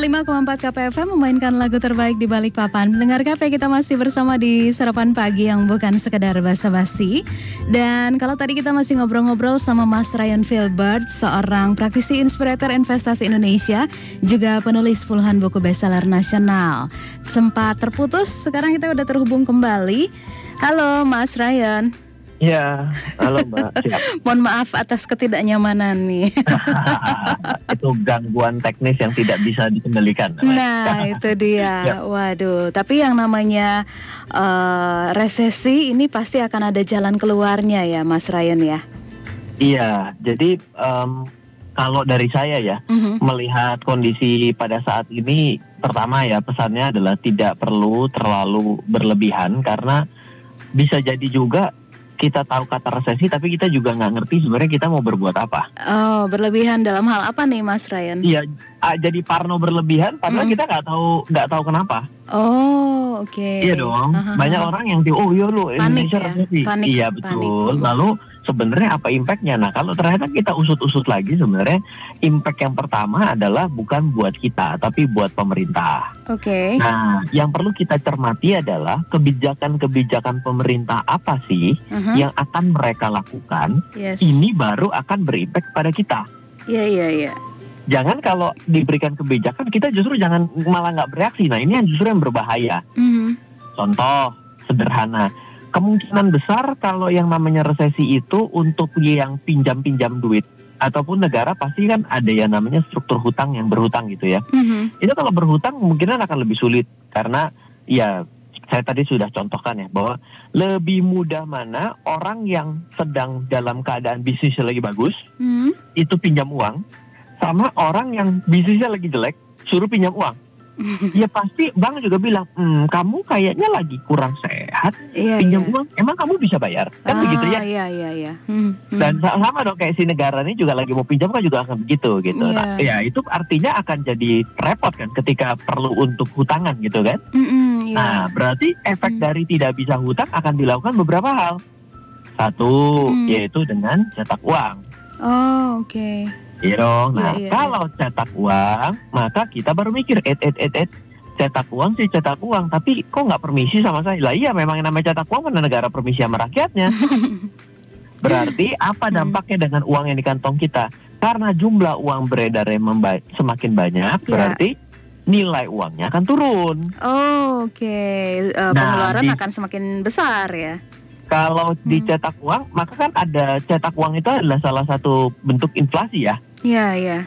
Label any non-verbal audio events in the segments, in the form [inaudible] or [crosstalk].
95,4 KPFM memainkan lagu terbaik di balik papan. Pendengar KP kita masih bersama di sarapan pagi yang bukan sekedar basa-basi. Dan kalau tadi kita masih ngobrol-ngobrol sama Mas Ryan Filbert, seorang praktisi inspirator investasi Indonesia, juga penulis puluhan buku bestseller nasional. Sempat terputus, sekarang kita udah terhubung kembali. Halo Mas Ryan. Iya, halo Mbak. Siap. [laughs] Mohon maaf atas ketidaknyamanan nih. [laughs] itu gangguan teknis yang tidak bisa dikendalikan. Nah, itu dia. [laughs] Ya. Waduh, tapi yang namanya uh, resesi ini pasti akan ada jalan keluarnya ya, Mas Ryan ya. Iya, jadi um, kalau dari saya ya, uh-huh. melihat kondisi pada saat ini, pertama ya pesannya adalah tidak perlu terlalu berlebihan karena bisa jadi juga kita tahu kata resesi tapi kita juga nggak ngerti sebenarnya kita mau berbuat apa. Oh, berlebihan dalam hal apa nih Mas Ryan? Iya, jadi parno berlebihan padahal mm. kita nggak tahu nggak tahu kenapa. Oh, oke. Okay. Iya dong. Uh -huh. Banyak orang yang oh iya lu Indonesia ya? resesi. Panik, iya betul. Panik. Lalu sebenarnya apa impactnya? Nah kalau ternyata kita usut-usut lagi sebenarnya impact yang pertama adalah bukan buat kita tapi buat pemerintah. Oke. Okay. Nah yang perlu kita cermati adalah kebijakan-kebijakan pemerintah apa sih uh-huh. yang akan mereka lakukan? Yes. Ini baru akan berimpact pada kita. Iya iya iya. Jangan kalau diberikan kebijakan kita justru jangan malah nggak bereaksi. Nah ini yang justru yang berbahaya. Uh-huh. Contoh sederhana kemungkinan besar kalau yang namanya resesi itu untuk yang pinjam-pinjam duit ataupun negara pasti kan ada yang namanya struktur hutang yang berhutang gitu ya. Mm-hmm. Itu kalau berhutang kemungkinan akan lebih sulit karena ya saya tadi sudah contohkan ya bahwa lebih mudah mana orang yang sedang dalam keadaan bisnisnya lagi bagus mm-hmm. itu pinjam uang sama orang yang bisnisnya lagi jelek suruh pinjam uang [laughs] ya pasti bang juga bilang, hmm, kamu kayaknya lagi kurang sehat, iya, pinjam iya. uang, emang kamu bisa bayar, kan ah, begitu ya? Iya iya iya. Hmm, hmm. Dan sama dong kayak si negara ini juga lagi mau pinjam kan juga akan begitu gitu. Yeah. Nah, ya itu artinya akan jadi repot kan ketika perlu untuk hutangan gitu kan? Mm -mm, yeah. Nah berarti efek mm. dari tidak bisa hutang akan dilakukan beberapa hal. Satu mm. yaitu dengan cetak uang. Oh oke. Okay. Iya dong. Nah, iya, iya, kalau cetak uang, maka kita baru mikir, et, et, et, et, cetak uang sih cetak uang, tapi kok nggak permisi sama saya? Lah iya, memang yang namanya cetak uang mana negara permisi sama rakyatnya. [laughs] Berarti apa hmm. dampaknya dengan uang yang di kantong kita? Karena jumlah uang beredar yang semakin banyak, ya. berarti nilai uangnya akan turun. Oh, oke. Okay. Uh, eh, nah, pengeluaran di, akan semakin besar ya. Kalau hmm. dicetak uang, maka kan ada cetak uang itu adalah salah satu bentuk inflasi ya. Iya, iya.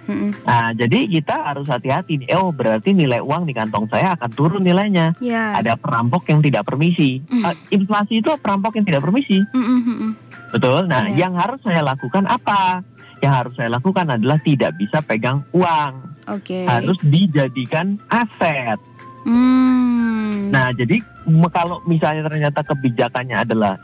Nah, jadi kita harus hati-hati nih. Oh, berarti nilai uang di kantong saya akan turun nilainya. Ya. Ada perampok yang tidak permisi. Mm. Uh, inflasi itu perampok yang tidak permisi. Mm-mm. Betul. Nah, yeah. yang harus saya lakukan apa? Yang harus saya lakukan adalah tidak bisa pegang uang. Oke. Okay. Harus dijadikan aset. Mm. Nah, jadi kalau misalnya ternyata kebijakannya adalah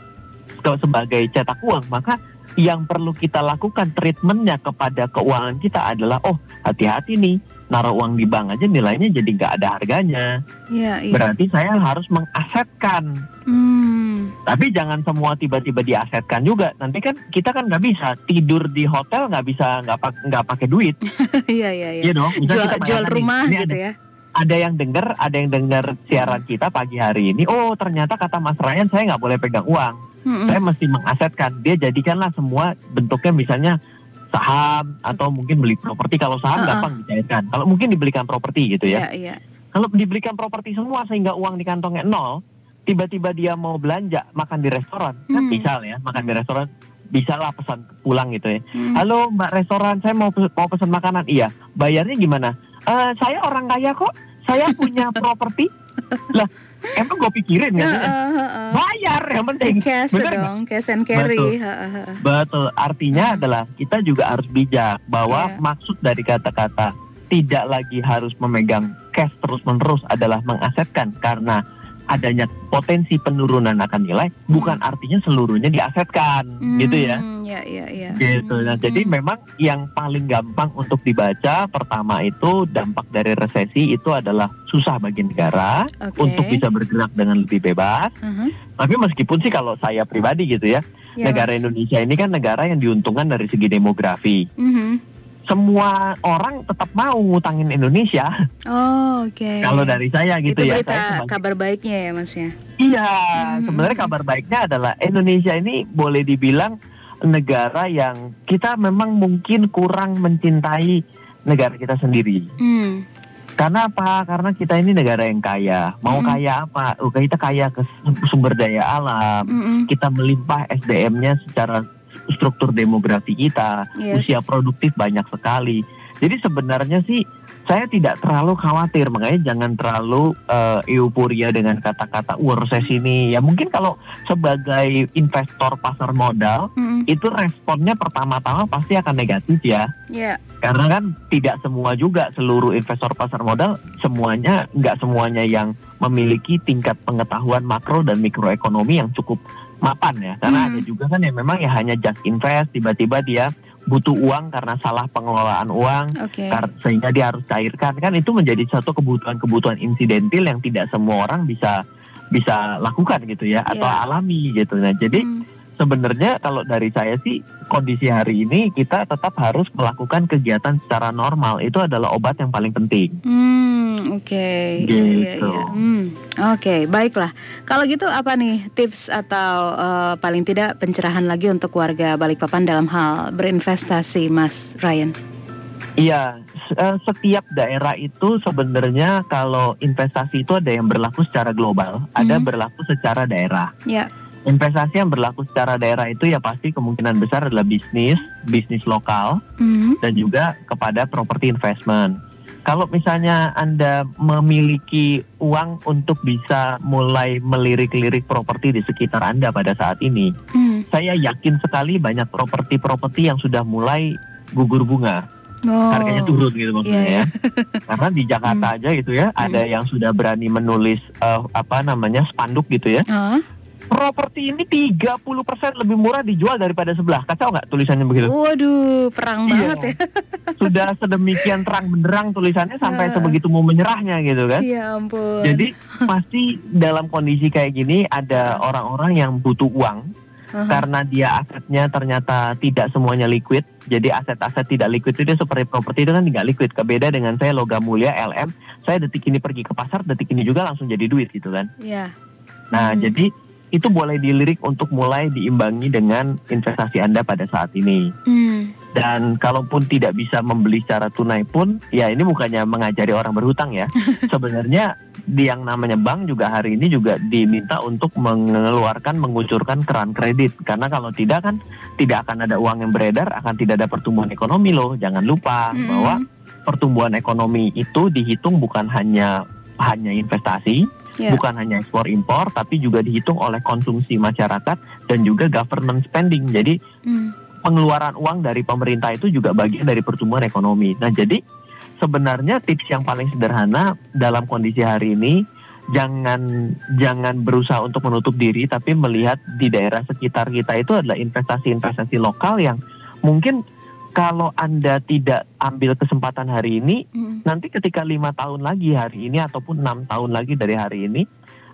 sebagai cetak uang, maka yang perlu kita lakukan treatmentnya kepada keuangan kita adalah oh hati-hati nih naruh uang di bank aja nilainya jadi nggak ada harganya. Ya, iya. Berarti saya harus mengasetkan. Hmm. Tapi jangan semua tiba-tiba diasetkan juga. Nanti kan kita kan nggak bisa tidur di hotel nggak bisa nggak nggak pakai duit. [laughs] Iya iya iya. Iya dong. jual, kita jual rumah nih, gitu ada, ya. Ada yang dengar, ada yang dengar siaran kita pagi hari ini. Oh ternyata kata Mas Ryan saya nggak boleh pegang uang hmm. saya mesti mengasetkan. Dia jadikanlah semua bentuknya misalnya saham atau mungkin beli properti. Kalau saham uh -uh. gampang dicairkan. Kalau mungkin dibelikan properti gitu ya. Yeah, yeah. kalau dibelikan properti semua sehingga uang di kantongnya nol tiba-tiba dia mau belanja makan di restoran. Kan hmm. kan misal ya makan di restoran. Bisa lah pesan pulang gitu ya. Hmm. halo mbak restoran saya mau mau pesan makanan. Iya bayarnya gimana? Uh, saya orang kaya kok. Saya punya [laughs] properti. Lah emang gue pikirin ya uh, uh, uh, bayar yang penting cash Bener dong gak? cash and carry betul, betul. artinya uh. adalah kita juga harus bijak bahwa yeah. maksud dari kata-kata tidak lagi harus memegang cash terus menerus adalah mengasetkan karena adanya potensi penurunan akan nilai hmm. bukan artinya seluruhnya diasetkan hmm, gitu ya. Ya ya ya. Gitu. Nah, hmm. jadi memang yang paling gampang untuk dibaca pertama itu dampak dari resesi itu adalah susah bagi negara okay. untuk bisa bergerak dengan lebih bebas. Uh -huh. Tapi meskipun sih kalau saya pribadi gitu ya, ya negara Indonesia ini kan negara yang diuntungkan dari segi demografi. Uh -huh semua orang tetap mau ngutangin Indonesia. Oh, oke. Okay. Kalau dari saya gitu Itu ya. Saya sebagai, kabar baiknya ya, Mas ya. Iya, hmm. sebenarnya kabar baiknya adalah Indonesia ini boleh dibilang negara yang kita memang mungkin kurang mencintai negara kita sendiri. Hmm. Karena apa? Karena kita ini negara yang kaya. Mau mm. kaya apa? Oh, kita kaya ke sumber daya alam. Mm -mm. Kita melimpah SDM-nya secara struktur demografi kita, yes. usia produktif banyak sekali. Jadi sebenarnya sih saya tidak terlalu khawatir, makanya jangan terlalu uh, euforia dengan kata-kata urses ini. Ya mungkin kalau sebagai investor pasar modal mm-hmm. itu responnya pertama-tama pasti akan negatif ya. Yeah. Karena kan tidak semua juga seluruh investor pasar modal semuanya nggak semuanya yang memiliki tingkat pengetahuan makro dan mikroekonomi yang cukup mapan ya. Karena mm-hmm. ada juga kan yang memang ya hanya just invest tiba-tiba dia butuh uang karena salah pengelolaan uang okay. sehingga dia harus cairkan kan itu menjadi satu kebutuhan-kebutuhan insidentil yang tidak semua orang bisa bisa lakukan gitu ya yeah. atau iya. alami gitu nah jadi hmm. sebenarnya kalau dari saya sih kondisi hari ini kita tetap harus melakukan kegiatan secara normal itu adalah obat yang paling penting. Hmm, oke. Okay. Gitu. Iya, iya, iya. Hmm, oke, okay, baiklah. Kalau gitu apa nih tips atau uh, paling tidak pencerahan lagi untuk warga Balikpapan dalam hal berinvestasi, Mas Ryan? Iya, eh, setiap daerah itu sebenarnya kalau investasi itu ada yang berlaku secara global, hmm. ada berlaku secara daerah. Iya investasi yang berlaku secara daerah itu ya pasti kemungkinan besar adalah bisnis, bisnis lokal, mm. dan juga kepada property investment. Kalau misalnya Anda memiliki uang untuk bisa mulai melirik-lirik properti di sekitar Anda pada saat ini, mm. saya yakin sekali banyak properti-properti yang sudah mulai gugur bunga. Oh, harganya turun gitu maksudnya yeah. ya. [laughs] Karena di Jakarta mm. aja gitu ya, mm. ada yang sudah berani menulis uh, apa namanya spanduk gitu ya. Uh properti ini 30% lebih murah dijual daripada sebelah. Kacau nggak tulisannya begitu? Waduh, perang iya. banget ya. [laughs] Sudah sedemikian terang benderang tulisannya sampai uh. sebegitu mau menyerahnya gitu kan? Iya ampun. Jadi pasti dalam kondisi kayak gini ada orang-orang yang butuh uang uh-huh. karena dia asetnya ternyata tidak semuanya liquid. Jadi aset-aset tidak liquid itu seperti properti itu kan tidak liquid. Kebeda dengan saya logam mulia LM, saya detik ini pergi ke pasar, detik ini juga langsung jadi duit gitu kan? Iya. Nah, hmm. jadi itu boleh dilirik untuk mulai diimbangi dengan investasi Anda pada saat ini. Hmm. Dan kalaupun tidak bisa membeli secara tunai pun, ya ini bukannya mengajari orang berhutang ya. [laughs] Sebenarnya di yang namanya bank juga hari ini juga diminta untuk mengeluarkan, mengucurkan keran kredit. Karena kalau tidak kan tidak akan ada uang yang beredar, akan tidak ada pertumbuhan ekonomi loh. Jangan lupa hmm. bahwa pertumbuhan ekonomi itu dihitung bukan hanya hanya investasi, yeah. bukan hanya ekspor impor tapi juga dihitung oleh konsumsi masyarakat dan juga government spending jadi mm. pengeluaran uang dari pemerintah itu juga bagian dari pertumbuhan ekonomi nah jadi sebenarnya tips yang paling sederhana dalam kondisi hari ini jangan jangan berusaha untuk menutup diri tapi melihat di daerah sekitar kita itu adalah investasi-investasi lokal yang mungkin kalau Anda tidak ambil kesempatan hari ini, hmm. Nanti ketika lima tahun lagi hari ini ataupun enam tahun lagi dari hari ini,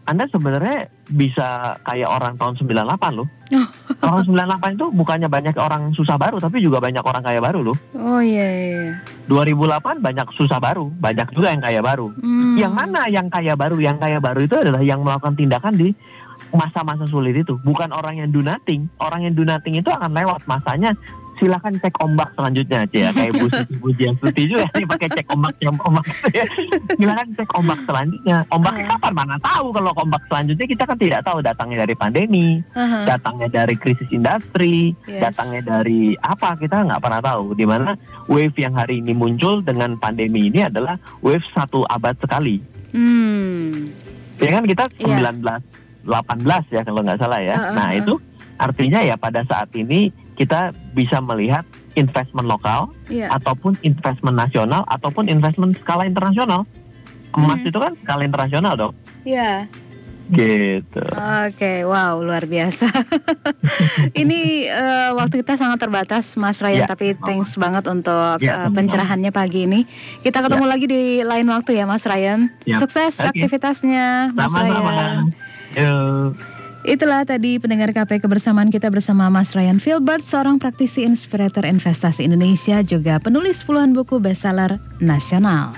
Anda sebenarnya bisa kayak orang tahun 98 loh. [laughs] orang 98 itu bukannya banyak orang susah baru, tapi juga banyak orang kaya baru loh. Oh iya, iya. 2008 banyak susah baru, banyak juga yang kaya baru. Hmm. Yang mana yang kaya baru? Yang kaya baru itu adalah yang melakukan tindakan di masa-masa sulit itu. Bukan orang yang do nothing. Orang yang do nothing itu akan lewat masanya silahkan cek ombak selanjutnya aja ya kayak [laughs] Bu Siti Pujian Suti juga nih pakai cek ombak jam ombak [laughs] ya. silahkan cek ombak selanjutnya ombaknya uh. kapan mana tahu kalau ombak selanjutnya kita kan tidak tahu datangnya dari pandemi uh-huh. datangnya dari krisis industri yes. datangnya dari apa kita nggak pernah tahu di mana wave yang hari ini muncul dengan pandemi ini adalah wave satu abad sekali hmm. ya kan kita 19 yeah. 18 ya kalau nggak salah ya uh-huh. nah itu artinya ya pada saat ini kita bisa melihat investment lokal yeah. ataupun investment nasional ataupun investment skala internasional. Emas hmm. itu kan skala internasional dong. Iya. Yeah. Gitu. Oke, okay, wow, luar biasa. [laughs] ini uh, waktu kita sangat terbatas, Mas Ryan, yeah. tapi thanks oh. banget untuk yeah, uh, pencerahannya pagi ini. Kita ketemu yeah. lagi di lain waktu ya, Mas Ryan. Yeah. Sukses okay. aktivitasnya, Mas Sama-sama. Ryan. Yuk. Itulah tadi pendengar KP kebersamaan kita bersama Mas Ryan Filbert, seorang praktisi inspirator investasi Indonesia juga penulis puluhan buku bestseller nasional.